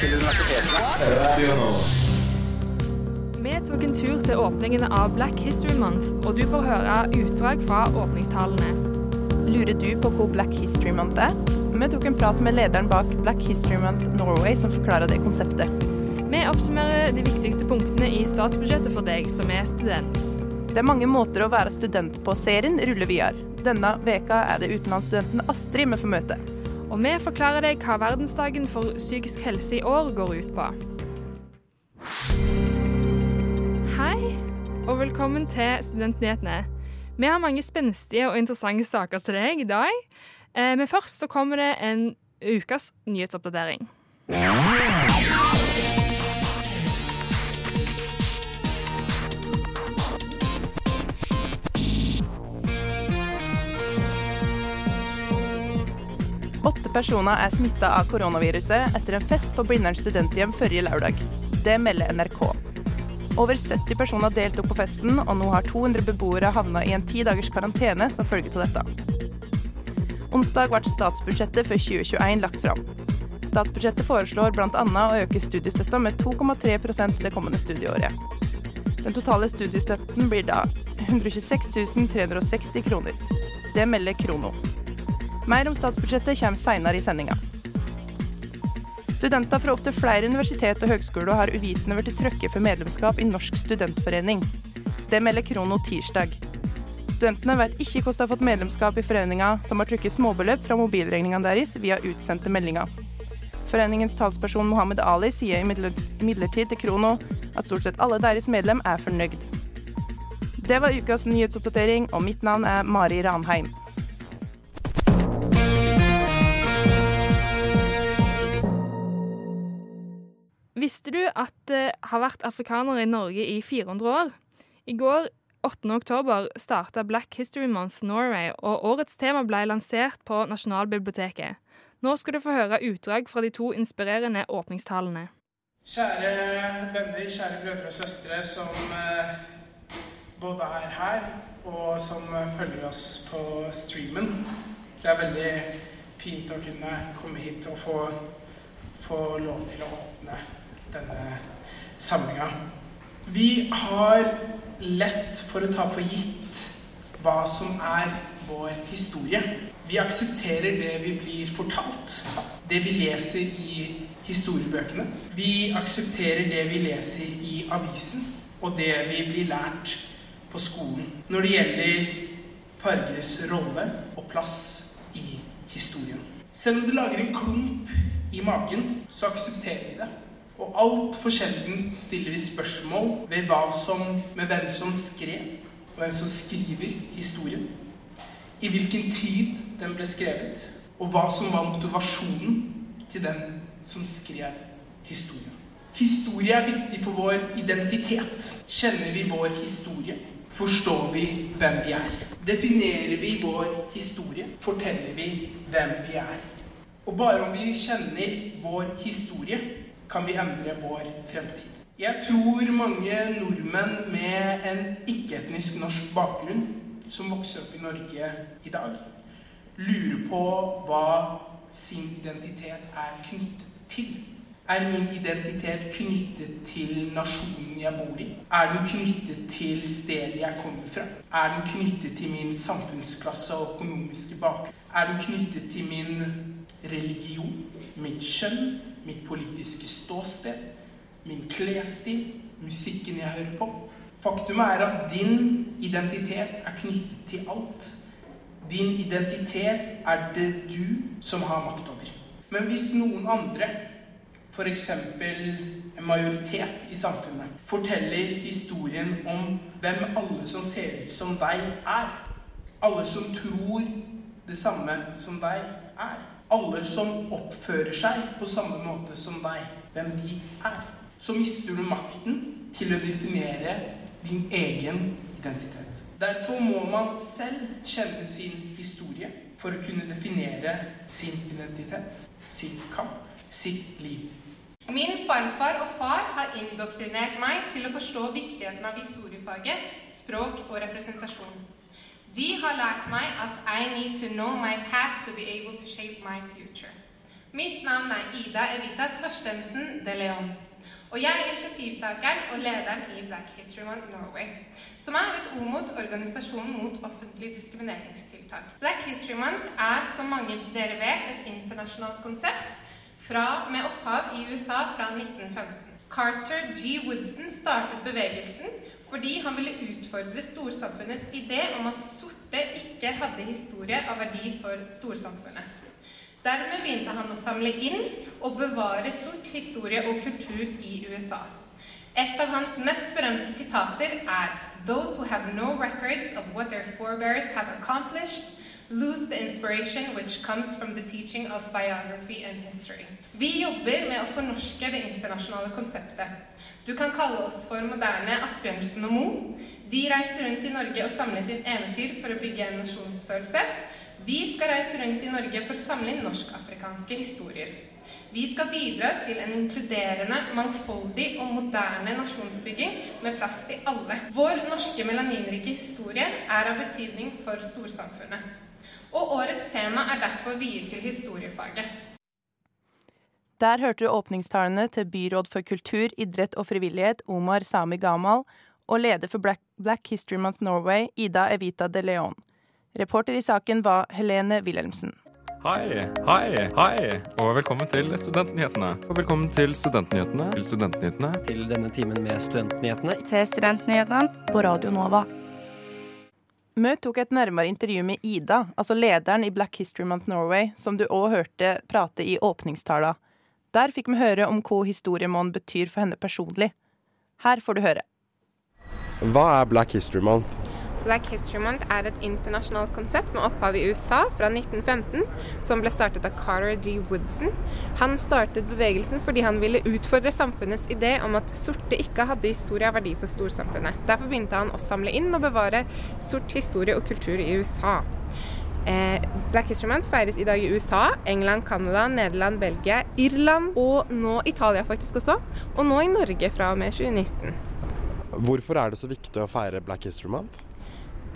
til universitetene. Vi tok en tur til åpningen av Black History Month, og du får høre utdrag fra åpningstalene. Lurer du på hvor Black History Month er? Vi tok en prat med lederen bak Black History Month Norway, som forklarer det konseptet. Vi oppsummerer de viktigste punktene i statsbudsjettet for deg som er student. Det er mange måter å være student på. Serien ruller videre. Denne veka er det utenlandsstudenten Astrid vi får møte. Og vi forklarer deg hva verdensdagen for psykisk helse i år går ut på. Hei, og velkommen til Studentnyhetene. Vi har mange spenstige og interessante saker til deg i dag. Eh, men først så kommer det en ukas nyhetsoppdatering. Åtte personer er smitta av koronaviruset etter en fest på Blindern studenthjem forrige lørdag. Det melder NRK. Over 70 personer deltok på festen, og nå har 200 beboere havna i en ti dagers karantene som følge av dette. Onsdag ble statsbudsjettet for 2021 lagt fram. Statsbudsjettet foreslår bl.a. å øke studiestøtta med 2,3% det kommende studieåret. Den totale studiestøtten blir da 126 360 kroner. Det melder Krono. Mer om statsbudsjettet kommer senere i sendinga. Studenter fra opptil flere universitet og høgskoler har uvitende blitt trøkket for medlemskap i Norsk studentforening. Det melder Krono tirsdag. Studentene vet ikke hvordan de har fått medlemskap i foreninga, som har trykket småbeløp fra mobilregningene deres via utsendte meldinger. Foreningens talsperson Mohammed Ali sier imidlertid til Krono at stort sett alle deres medlem er fornøyd. Det var ukas nyhetsoppdatering, og mitt navn er Mari Ranheim. Visste du at det har vært afrikanere i Norge i 400 år? I går, 8. oktober, starta Black History Month Norway, og årets tema ble lansert på Nasjonalbiblioteket. Nå skal du få høre utdrag fra de to inspirerende åpningstalene. Kjære venner, kjære brødre og søstre som eh, både er her og som følger oss på streamen. Det er veldig fint å kunne komme hit og få, få lov til å åpne denne samlinga. Vi har lett for å ta for gitt hva som er vår historie. Vi aksepterer det vi blir fortalt, det vi leser i historiebøkene. Vi aksepterer det vi leser i avisen, og det vi blir lært på skolen når det gjelder farges rolle og plass i historien. Selv om det lager en klump i magen, så aksepterer vi det. Og altfor sjelden stiller vi spørsmål ved hva som, med hvem som skrev, og hvem som skriver historien. I hvilken tid den ble skrevet, og hva som var motivasjonen til den som skrev historien. Historie er viktig for vår identitet. Kjenner vi vår historie, forstår vi hvem vi er. Definerer vi vår historie, forteller vi hvem vi er. Og bare om vi kjenner vår historie, kan vi endre vår fremtid. Jeg tror mange nordmenn med en ikke-etnisk norsk bakgrunn som vokser opp i Norge i dag, lurer på hva sin identitet er knyttet til. Er min identitet knyttet til nasjonen jeg bor i? Er den knyttet til stedet jeg kommer fra? Er den knyttet til min samfunnsklasse og økonomiske bakgrunn? Er den knyttet til min religion, mitt kjønn, mitt politiske ståsted, min klesstil, musikken jeg hører på. Faktumet er at din identitet er knyttet til alt. Din identitet er det du som har makt over. Men hvis noen andre, f.eks. en majoritet i samfunnet, forteller historien om hvem alle som ser ut som deg, er, alle som tror det samme som deg, er, alle som oppfører seg på samme måte som deg, hvem de er, så mister du makten til å definere din egen identitet. Derfor må man selv kjenne sin historie for å kunne definere sin identitet, sin kamp, sitt liv. Min farfar og far har indoktrinert meg til å forstå viktigheten av historiefaget, språk og representasjon. De har lært meg at I need to know my past to be able to shape my future. Mitt navn er Ida Evita Torstensen de Leon. Og jeg er initiativtakeren og lederen i Black History Month Norway, som er et OMOD, organisasjon mot offentlige diskrimineringstiltak. Black History Month er, som mange dere vet, et internasjonalt konsept fra, med opphav i USA fra 1915. Carter G. Woodson startet bevegelsen fordi han ville utfordre storsamfunnets idé om at sorte ikke hadde historie av verdi for storsamfunnet. Dermed begynte han å samle inn og bevare sort historie og kultur i USA. Et av hans mest berømte sitater er Those who have no records of what their forebears have accomplished, lose the inspiration which comes from the teaching of biography and history. Vi jobber med å fornorske det internasjonale konseptet. Du kan kalle oss for moderne Asbjørnsen og Moe. De reiste rundt i Norge og samlet inn eventyr for å bygge en nasjonsfølelse. Vi skal reise rundt i Norge for å samle inn norsk-afrikanske historier. Vi skal bidra til en inkluderende, mangfoldig og moderne nasjonsbygging med plass til alle. Vår norske melaninrike historie er av betydning for storsamfunnet. Og årets tema er derfor viet til historiefaget. Der hørte du åpningstalene til byråd for kultur, idrett og frivillighet, Omar Sami Gamal, og leder for Black, Black History Month Norway, Ida Evita de Leon. Reporter i saken var Helene Wilhelmsen. Hei, hei, hei, og velkommen til Studentnyhetene. Og velkommen til Studentnyhetene. Til Studentnyhetene. Til denne timen med Studentnyhetene. Til Studentnyhetene. På Radio Nova. Vi tok et nærmere intervju med Ida, altså lederen i Black History Month Norway, som du òg hørte prate i åpningstala. Der fikk vi høre om hva historiemåneden betyr for henne personlig. Her får du høre. Hva er Black History Month? Black History Month er et internasjonalt konsept med opphav i USA fra 1915, som ble startet av Carter G. Woodson. Han startet bevegelsen fordi han ville utfordre samfunnets idé om at sorte ikke hadde historie av verdi for storsamfunnet. Derfor begynte han å samle inn og bevare sort historie og kultur i USA. Eh, Black History Month feires i dag i USA, England, Canada, Nederland, Belgia, Irland og nå Italia faktisk også. Og nå i Norge fra og med 2019. Hvorfor er det så viktig å feire Black History Month?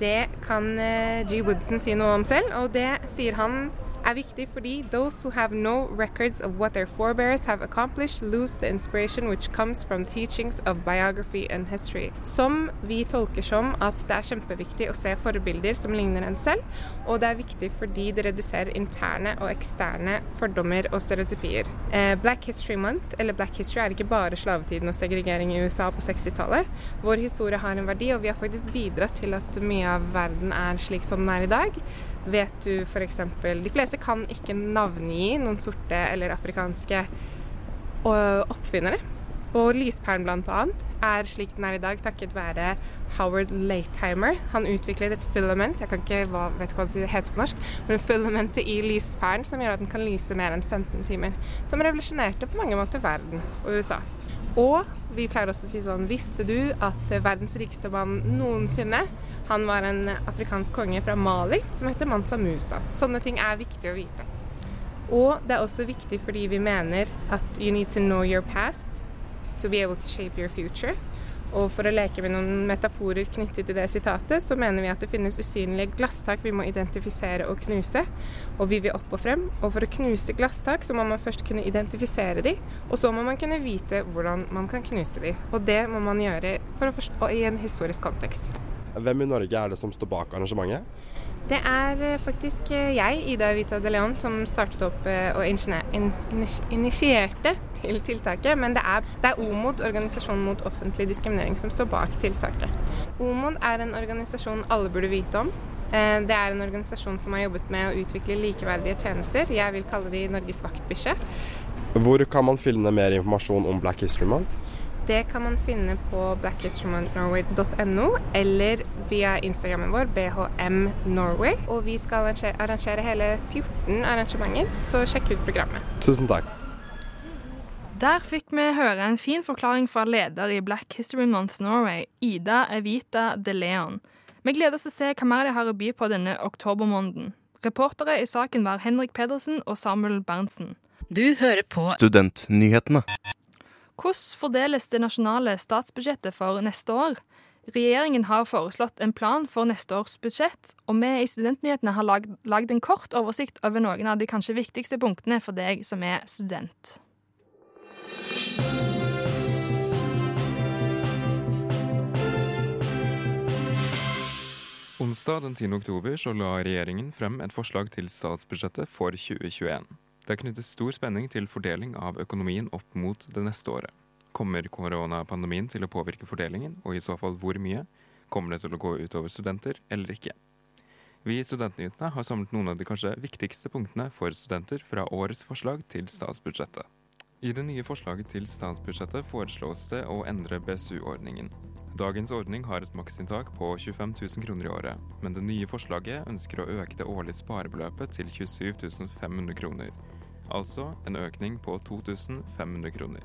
Det kan eh, G. Woodson si noe om selv, og det sier han er viktig fordi those who have no records of what their forebears have accomplished lose the inspiration which comes from teachings of biography and history. Som vi tolker som at det er kjempeviktig å se forbilder som ligner en selv, og det er viktig fordi det reduserer interne og eksterne fordommer og stereotypier. Eh, Black History Month, eller Black History, er ikke bare slavetiden og segregering i USA på 60-tallet. Vår historie har en verdi, og vi har faktisk bidratt til at mye av verden er slik som den er i dag. Vet du f.eks. De fleste kan ikke navngi noen sorte eller afrikanske oppfinnere. Og lyspæren bl.a. er slik den er i dag takket være Howard Lateheimer. Han utviklet et filament, jeg kan ikke, hva, vet hva det heter på norsk, men filamentet i lyspæren som gjør at den kan lyse mer enn 15 timer. Som revolusjonerte på mange måter verden og USA. Og vi pleier også å si sånn Visste du at verdens rikeste mann noensinne han var en afrikansk konge fra Mali som heter Mansa Musa. Sånne ting er viktig å vite. Og det er også viktig fordi vi mener at you need to know your past to be able to shape your future. Og for å leke med noen metaforer knyttet til det sitatet, så mener vi at det finnes usynlige glasstak vi må identifisere og knuse. Og vi vil opp og frem. Og for å knuse glasstak, så må man først kunne identifisere de, og så må man kunne vite hvordan man kan knuse de. Og det må man gjøre for å forstå, i en historisk kontekst. Hvem i Norge er det som står bak arrangementet? Det er eh, faktisk eh, jeg, Ida Vita de Leon, som startet opp eh, og initierte til tiltaket. Men det er, det er OMOD, Organisasjonen mot offentlig diskriminering, som står bak tiltaket. OMOD er en organisasjon alle burde vite om. Det er en organisasjon som har jobbet med å utvikle likeverdige tjenester. Jeg vil kalle de Norges vaktbikkje. Hvor kan man finne mer informasjon om Black History Month? Det kan man finne på blackhistorymonthnorway.no eller via Instagrammen vår, BHM Norway. Og vi skal arrangere hele 14 arrangementer, så sjekk ut programmet. Tusen takk. Der fikk vi høre en fin forklaring fra leder i Black History Month Norway, Ida Evita de Leon. Vi gleder oss til å se hva mer de har å by på denne oktobermåneden. Reportere i saken var Henrik Pedersen og Samuel Berntsen. Du hører på Studentnyhetene. Hvordan fordeles det nasjonale statsbudsjettet for neste år? Regjeringen har foreslått en plan for neste års budsjett, og vi i Studentnyhetene har lagd, en kort oversikt over noen av de kanskje viktigste punktene for deg som er student. Onsdag den 10. oktober så la regjeringen frem et forslag til statsbudsjettet for 2021. Det knyttes stor spenning til fordeling av økonomien opp mot det neste året. Kommer koronapandemien til å påvirke fordelingen, og i så fall hvor mye? Kommer det til å gå utover studenter eller ikke? Vi i Studentnyhetene har samlet noen av de kanskje viktigste punktene for studenter fra årets forslag til statsbudsjettet. I det nye forslaget til statsbudsjettet foreslås det å endre BSU-ordningen. Dagens ordning har et maksinntak på 25 000 kroner i året, men det nye forslaget ønsker å øke det årlige sparebeløpet til 27 500 kroner. Altså en økning på 2500 kroner.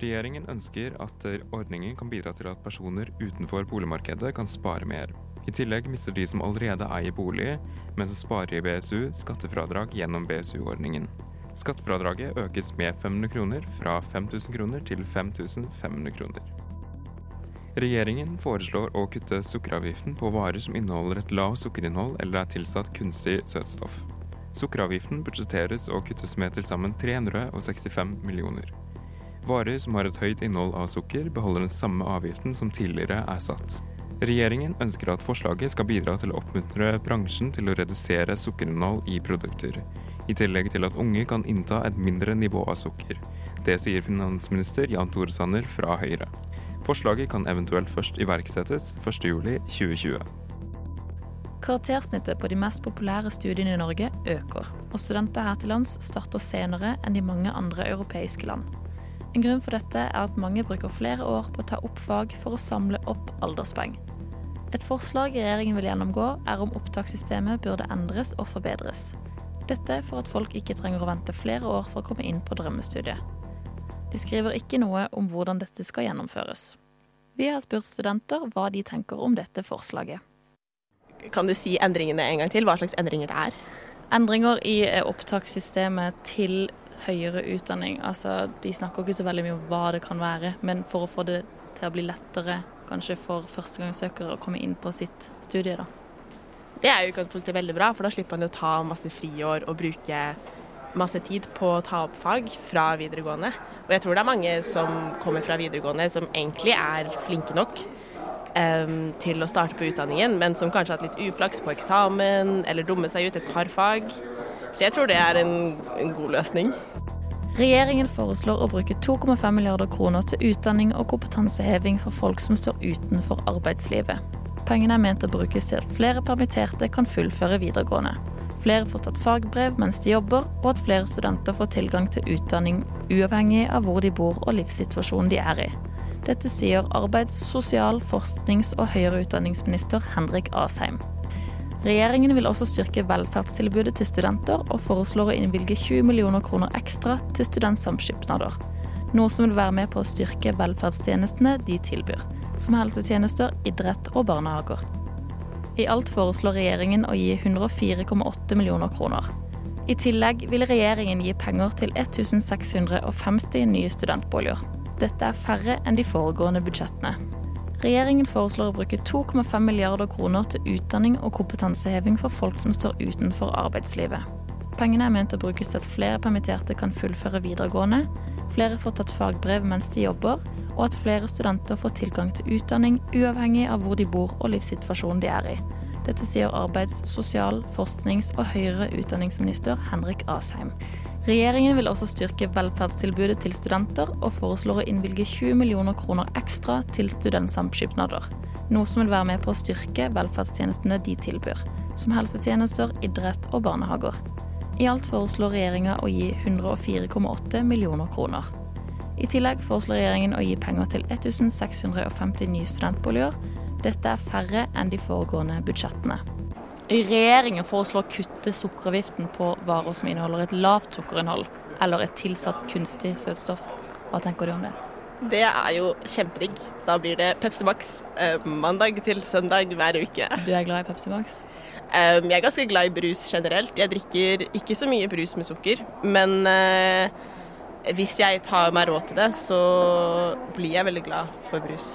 Regjeringen ønsker at ordningen kan bidra til at personer utenfor boligmarkedet kan spare mer. I tillegg mister de som allerede eier bolig, men som sparer i BSU, skattefradrag gjennom BSU-ordningen. Skattefradraget økes med 500 kroner, fra 5000 kroner til 5500 kroner. Regjeringen foreslår å kutte sukkeravgiften på varer som inneholder et lavt sukkerinnhold eller er tilsatt kunstig søtstoff. Sukkeravgiften budsjetteres og kuttes med til sammen 365 millioner. Varer som har et høyt innhold av sukker, beholder den samme avgiften som tidligere er satt. Regjeringen ønsker at forslaget skal bidra til å oppmuntre bransjen til å redusere sukkerinnhold i produkter, i tillegg til at unge kan innta et mindre nivå av sukker. Det sier finansminister Jan Tore Sanner fra Høyre. Forslaget kan eventuelt først iverksettes 1.7.2020. Karaktersnittet på de mest populære studiene i Norge øker, og studenter her til lands starter senere enn i mange andre europeiske land. En grunn for dette er at mange bruker flere år på å ta opp fag for å samle opp alderspoeng. Et forslag regjeringen vil gjennomgå, er om opptakssystemet burde endres og forbedres. Dette for at folk ikke trenger å vente flere år for å komme inn på drømmestudiet. De skriver ikke noe om hvordan dette skal gjennomføres. Vi har spurt studenter hva de tenker om dette forslaget. Kan du si endringene en gang til? Hva slags endringer det er? Endringer i eh, opptakssystemet til høyere utdanning. Altså, de snakker ikke så veldig mye om hva det kan være, men for å få det til å bli lettere kanskje for førstegangssøkere å komme inn på sitt studie, da. Det er jo utgangspunktet veldig bra, for da slipper man å ta masse friår og bruke masse tid på å ta opp fag fra videregående. Og jeg tror det er mange som kommer fra videregående som egentlig er flinke nok um, til å starte på utdanningen, men som kanskje har hatt litt uflaks på eksamen eller dumme seg ut et par fag. Så jeg tror det er en, en god løsning. Regjeringen foreslår å bruke 2,5 milliarder kroner til utdanning og kompetanseheving for folk som står utenfor arbeidslivet. Pengene er ment å brukes til at flere permitterte kan fullføre videregående flere får tatt fagbrev mens de jobber, og at flere studenter får tilgang til utdanning uavhengig av hvor de bor og livssituasjonen de er i. Dette sier arbeids-, sosial-, forsknings- og høyere utdanningsminister Henrik Asheim. Regjeringen vil også styrke velferdstilbudet til studenter, og foreslår å innvilge 20 millioner kroner ekstra til studentsamskipnader. Noe som vil være med på å styrke velferdstjenestene de tilbyr, som helsetjenester, idrett og barnehager. I alt foreslår regjeringen å gi 104,8 millioner kroner. I tillegg vil regjeringen gi penger til 1650 nye studentboliger. Dette er færre enn de foregående budsjettene. Regjeringen foreslår å bruke 2,5 milliarder kroner til utdanning og kompetanseheving for folk som står utenfor arbeidslivet. Pengene er ment å brukes til at flere permitterte kan fullføre videregående, flere får tatt fagbrev mens de jobber, og at flere studenter får tilgang til utdanning uavhengig av hvor de bor og livssituasjonen de er i. Dette sier arbeids-, sosial-, forsknings- og høyere utdanningsminister Henrik Asheim. Regjeringen vil også styrke velferdstilbudet til studenter, og foreslår å innvilge 20 millioner kroner ekstra til studentsamskipnader. Noe som vil være med på å styrke velferdstjenestene de tilbyr, som helsetjenester, idrett og barnehager. I alt foreslår regjeringa å gi 104,8 millioner kroner. I tillegg foreslår regjeringen å gi penger til 1650 nye studentboliger. Dette er færre enn de foregående budsjettene. Regjeringen foreslår å kutte sukkeravgiften på varer som inneholder et lavt sukkerinnhold eller et tilsatt kunstig søtstoff. Hva tenker du om det? Det er jo kjempedigg. Da blir det Pepsi Max eh, mandag til søndag hver uke. Du er glad i Pepsi Max? Um, jeg er ganske glad i brus generelt. Jeg drikker ikke så mye brus med sukker, men uh, hvis jeg tar meg råd til det, så blir jeg veldig glad for brus.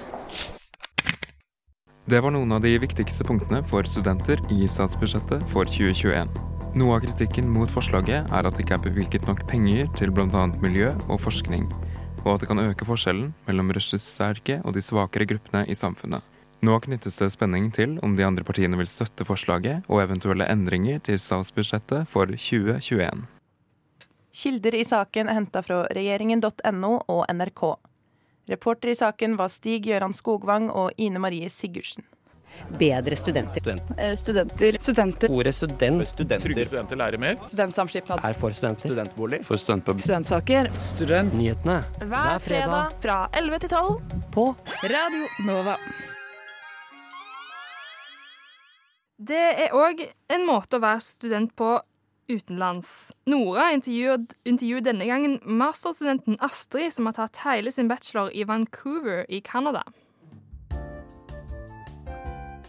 Det var noen av de viktigste punktene for studenter i statsbudsjettet for 2021. Noe av kritikken mot forslaget er at det ikke er bevilget nok penger til bl.a. miljø og forskning, og at det kan øke forskjellen mellom ressurssterke og de svakere gruppene i samfunnet. Nå knyttes det spenning til om de andre partiene vil støtte forslaget og eventuelle endringer til statsbudsjettet for 2021. Kilder i saken er henta fra regjeringen.no og NRK. Reporter i saken var Stig Gøran Skogvang og Ine Marie Sigurdsen. Bedre studenter. Studenter. Studenter. Ordet student studenter. Trygge studenter lærer mer. Studentsamskipnad. er for studenter. Studentbolig. For studentpub. Studentsaker. Studentnyhetene Hver fredag fra 11 til 12 på Radio Nova. Det er òg en måte å være student på utenlands. Nora intervjuer, intervjuer denne gangen masterstudenten Astrid, som har tatt hele sin bachelor i Vancouver i Canada.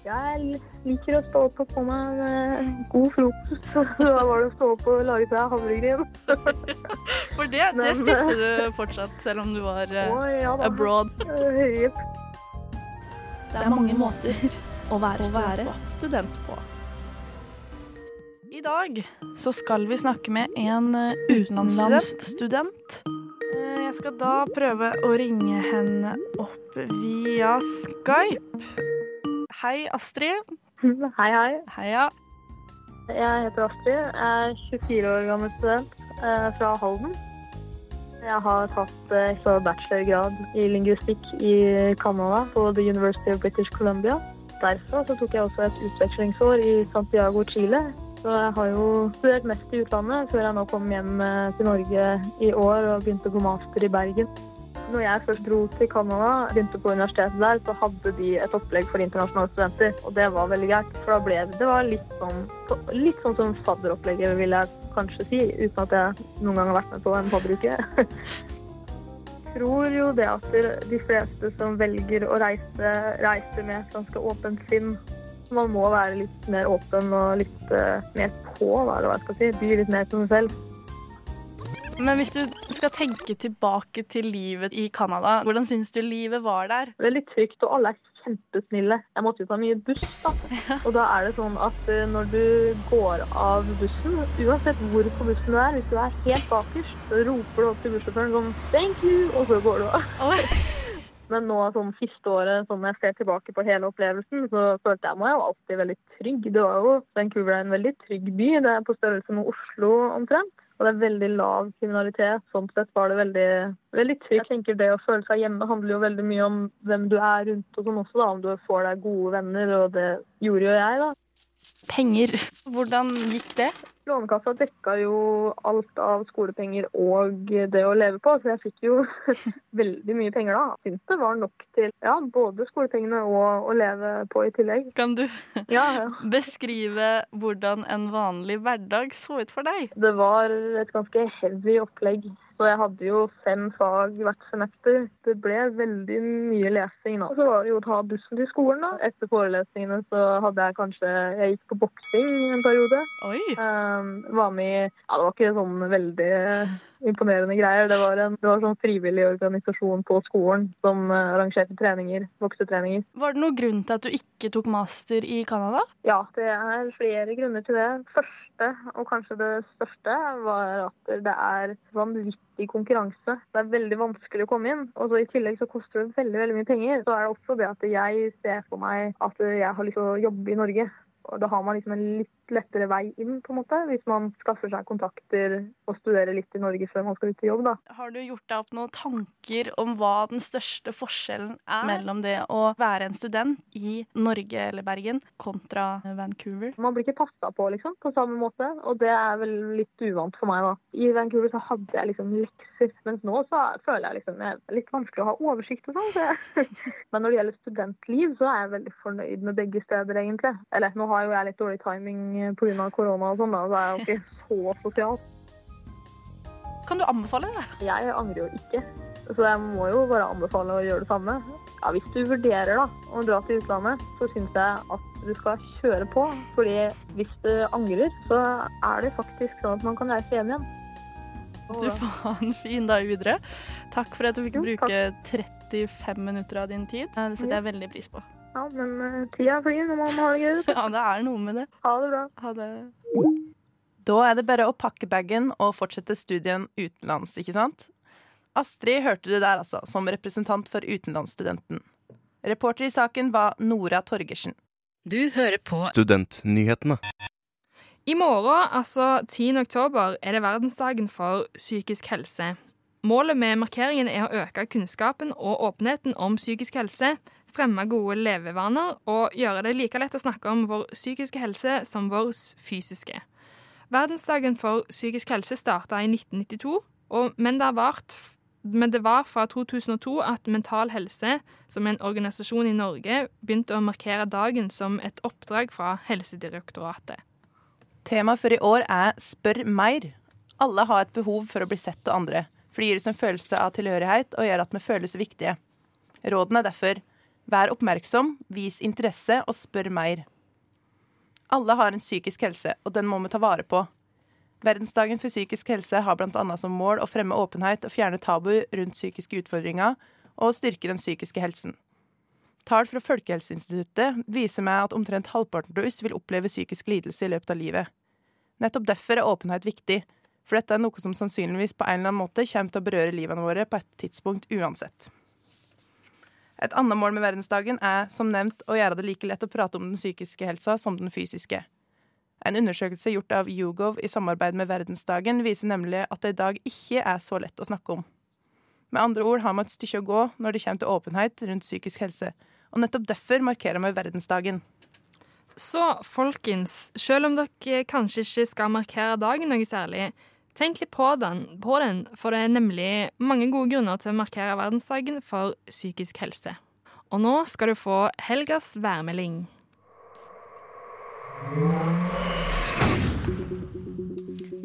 Jeg liker å stå opp og få meg en god frokost. Da var det å stå opp og lage seg havregryn. For det, det spiste du fortsatt, selv om du var å, ja, abroad? Høyt. Det er mange måter å være, student, på. I dag så skal vi snakke med en utenlandsstudent. Jeg skal da prøve å ringe henne opp via Skype. Hei, Astrid. Hei, hei. Heia. Jeg heter Astrid. Jeg er 24 år gammel student fra Halden. Jeg har tatt bachelorgrad i lingvistikk i Canada på The University of British Columbia. Derfra så tok jeg også et utvekslingsår i Santiago, Chile. Så jeg har jo studert mest i utlandet før jeg nå kom hjem til Norge i år og begynte på master i Bergen. Når jeg først dro til Canada, begynte på universitetet der, så hadde de et opplegg for internasjonale studenter. Og det var veldig greit, for da ble det, det var litt sånn, litt sånn som fadderopplegget, vil jeg kanskje si, uten at jeg noen gang har vært med på en fadderuke. Jeg tror jo det at de fleste som velger å reise, reiser med et ganske åpent sinn. Man må være litt mer åpen og litt uh, mer på, hva jeg skal si. By litt mer som seg selv. Men hvis du skal tenke tilbake til livet i Canada, hvordan syns du livet var der? Veldig trygt, og alle er kjempesnille. Jeg måtte jo ta mye buss, da. Og da er det sånn at når du går av bussen, uansett hvor på bussen du er, hvis du er helt bakerst, så roper du opp til bussjåføren sånn 'thank you', og så går du av. Men nå sånn siste året, sånn jeg ser tilbake på hele opplevelsen, så følte jeg meg jo alltid veldig trygg. Det var jo Vancouver er en veldig trygg by. Det er på størrelse med Oslo omtrent. Og det er veldig lav kriminalitet. Sånn sett var det veldig, veldig trygt. Jeg tenker Det å føle seg hjemme handler jo veldig mye om hvem du er rundt og sånn også, da. Om du får deg gode venner, og det gjorde jo jeg, da. Penger. Hvordan gikk det? Lånekassa dekka jo alt av skolepenger og det å leve på, så jeg fikk jo veldig mye penger da. Syns det var nok til ja, både skolepengene og å leve på i tillegg. Kan du ja, ja. beskrive hvordan en vanlig hverdag så ut for deg? Det var et ganske heavy opplegg. Så jeg hadde jo fem fag hvert semester. Det ble veldig mye lesing. da. Og så var det jo å ta bussen til skolen. da. Etter forelesningene så hadde jeg kanskje Jeg gikk på boksing en periode. Oi! Um, var med i Ja, det var ikke sånn veldig imponerende greier. Det var en det var sånn frivillig organisasjon på skolen som arrangerte treninger, voksetreninger. Var det noen grunn til at du ikke tok master i Canada? Ja, det er flere grunner til det. Første, og kanskje det største, var at det er vanvittig konkurranse. Det er veldig vanskelig å komme inn. Og så i tillegg så koster det veldig, veldig mye penger. Så er det også det at jeg ser for meg at jeg har lyst til å jobbe i Norge. Og da har man liksom en litt lettere vei inn, på en måte, hvis man skaffer seg kontakter og studerer litt i Norge før man skal ut i jobb, da. Har du gjort deg opp noen tanker om hva den største forskjellen er mellom det å være en student i Norge eller Bergen kontra Vancouver? Man blir ikke passa på, liksom, på samme måte, og det er vel litt uvant for meg, da. I Vancouver så hadde jeg liksom lekser, mens nå så føler jeg liksom det er litt vanskelig å ha oversikt og sånn. Så. Men når det gjelder studentliv, så er jeg veldig fornøyd med begge steder, egentlig. Eller nå har jo jeg litt dårlig timing pga. korona og sånn, da, så er jeg jo ikke så sosial. Kan du anbefale det? Jeg angrer jo ikke. Så jeg må jo bare anbefale å gjøre det samme. Ja, hvis du vurderer da, å dra til utlandet, så syns jeg at du skal kjøre på. Fordi hvis du angrer, så er det faktisk sånn at man kan reise hjem igjen. Du faen, fin dag videre. Takk for at du fikk bruke 35 minutter av din tid. Det setter jeg veldig pris på. Ja, men uh, tida flyr når man har det gøy. Ja, det er noe med det. Ha det bra. Ha det. Da er det bare å pakke bagen og fortsette studien utenlands, ikke sant? Astrid hørte du der, altså, som representant for utenlandsstudenten. Reporter i saken var Nora Torgersen. Du hører på Studentnyhetene. I morgen, altså 10. oktober, er det verdensdagen for psykisk helse. Målet med markeringen er å øke kunnskapen og åpenheten om psykisk helse, fremme gode levevaner og gjøre det like lett å snakke om vår psykiske helse som vår fysiske. Verdensdagen for psykisk helse starta i 1992, og, men, det vart, men det var fra 2002 at Mental Helse, som en organisasjon i Norge, begynte å markere dagen som et oppdrag fra Helsedirektoratet. Temaet for i år er Spør mer. Alle har et behov for å bli sett av andre, for det gir oss en følelse av tilhørighet og gjør at vi føles viktige. Rådene er derfor vær oppmerksom, vis interesse og spør mer. Alle har en psykisk helse, og den må vi ta vare på. Verdensdagen for psykisk helse har bl.a. som mål å fremme åpenhet og fjerne tabu rundt psykiske utfordringer, og styrke den psykiske helsen. Tall fra Folkehelseinstituttet viser meg at omtrent halvparten av oss vil oppleve psykisk lidelse i løpet av livet. Nettopp derfor er åpenhet viktig, for dette er noe som sannsynligvis på en eller annen måte kommer til å berøre livene våre på et tidspunkt uansett. Et annet mål med verdensdagen er som nevnt å gjøre det like lett å prate om den psykiske helsa som den fysiske. En undersøkelse gjort av YouGov i samarbeid med Verdensdagen viser nemlig at det i dag ikke er så lett å snakke om. Med andre ord har vi et stykke å gå når det kommer til åpenhet rundt psykisk helse, og nettopp derfor markerer vi verdensdagen. Så folkens, selv om dere kanskje ikke skal markere dagen noe særlig, tenk litt på den, på den, for det er nemlig mange gode grunner til å markere verdensdagen for psykisk helse. Og nå skal du få helgas værmelding.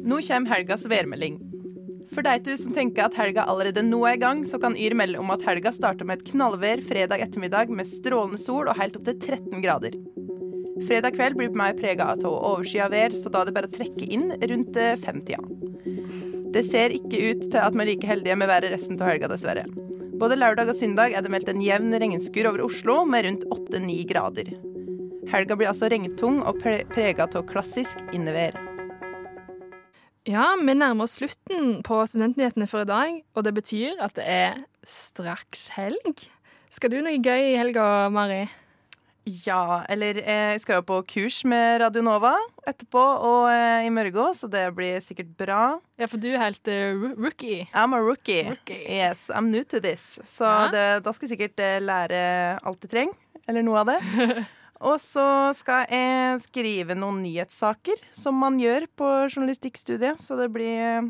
Nå kommer helgas værmelding. For deg du som tenker at helga allerede nå er i gang, så kan Yr melde om at helga starter med et knallvær fredag ettermiddag med strålende sol og helt opp til 13 grader. Fredag kveld blir på meg prega av overskya vær, så da er det bare å trekke inn rundt femtida. femtida. Det ser ikke ut til at vi er like heldige med været resten av helga, dessverre. Både lørdag og søndag er det meldt en jevn regnskur over Oslo med rundt 8-9 grader. Helga blir altså regntung og pre prega av klassisk innevær. Ja, vi nærmer oss slutten på Studentnyhetene for i dag, og det betyr at det er straks helg. Skal du noe gøy i helga, Mari? Ja, eller jeg skal jo på kurs med Radio Nova etterpå og eh, i morgen, så det blir sikkert bra. Ja, for du er helt uh, rookie. I'm a rookie. rookie. Yes, I'm new to this. Så ja. det, da skal jeg sikkert uh, lære alt jeg trenger. Eller noe av det. Og så skal jeg skrive noen nyhetssaker, som man gjør på journalistikkstudiet. Så det blir,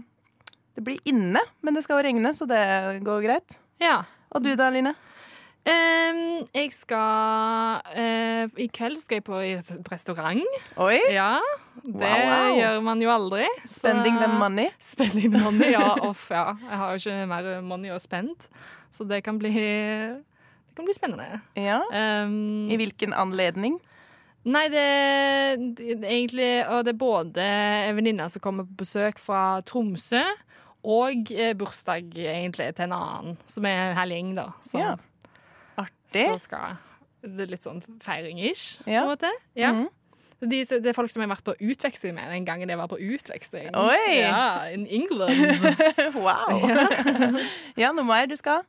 det blir inne, men det skal jo regne, så det går greit. Ja. Og du da, Line? Um, jeg skal uh, I kveld skal jeg på restaurant. Oi! Ja, Det wow, wow. gjør man jo aldri. Spending the money. Spending the money, ja. Off, ja. Jeg har jo ikke mer money å spend, så det kan bli det kan bli spennende. Ja. Um, I hvilken anledning? Nei, det, det, egentlig Og det er både en venninne som kommer på besøk fra Tromsø, og eh, bursdag egentlig til en annen, som er en hel gjeng, da. Som, ja. Artig. Så skal Det litt sånn feiring-ish, ja. på en måte. Ja. Mm. De, det er folk som jeg har vært på utveksling med den gangen jeg var på utveksling. Oi! Ja, In England. wow. Ja. ja, noe mer du skal?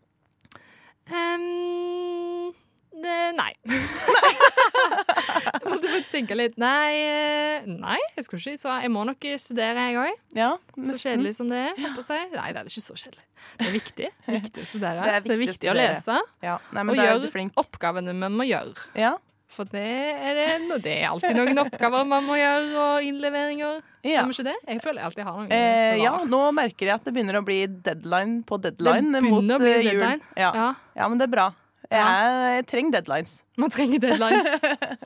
Um, det, nei. måtte faktisk tenke litt. Nei, eh, nei jeg skulle ikke så Jeg må nok studere, jeg òg. Ja, så kjedelig som det er. Si. Nei, det er ikke så kjedelig. Det er viktig. viktig å studere. Det er viktig, det er viktig å, å lese. Ja. Nei, og gjøre oppgavene vi må gjøre. Ja. For det er, det, det er alltid noen oppgaver man må gjøre, og innleveringer. Ja. Ikke det? Jeg føler jeg alltid har noe eh, Ja, nå merker jeg at det begynner å bli deadline på deadline det mot bli jul. Deadline. Ja. Ja. ja, men det er bra. Jeg, ja. jeg trenger deadlines. Man trenger deadlines.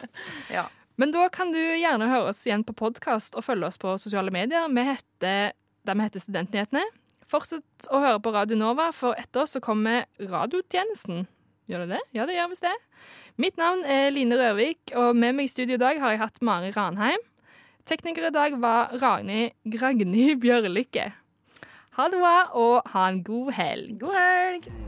ja. Men da kan du gjerne høre oss igjen på podkast og følge oss på sosiale medier. Vi heter, der vi heter Studentnyhetene. Fortsett å høre på Radio Nova, for etter oss så kommer Radiotjenesten. Gjør det det? Ja, det gjør visst det. Mitt navn er Line Rørvik, og med meg i studio i dag har jeg hatt Mari Ranheim. Tekniker i dag var Ragnhild Gragni Bjørlykke. Ha det bra, og ha en god helg. God helg!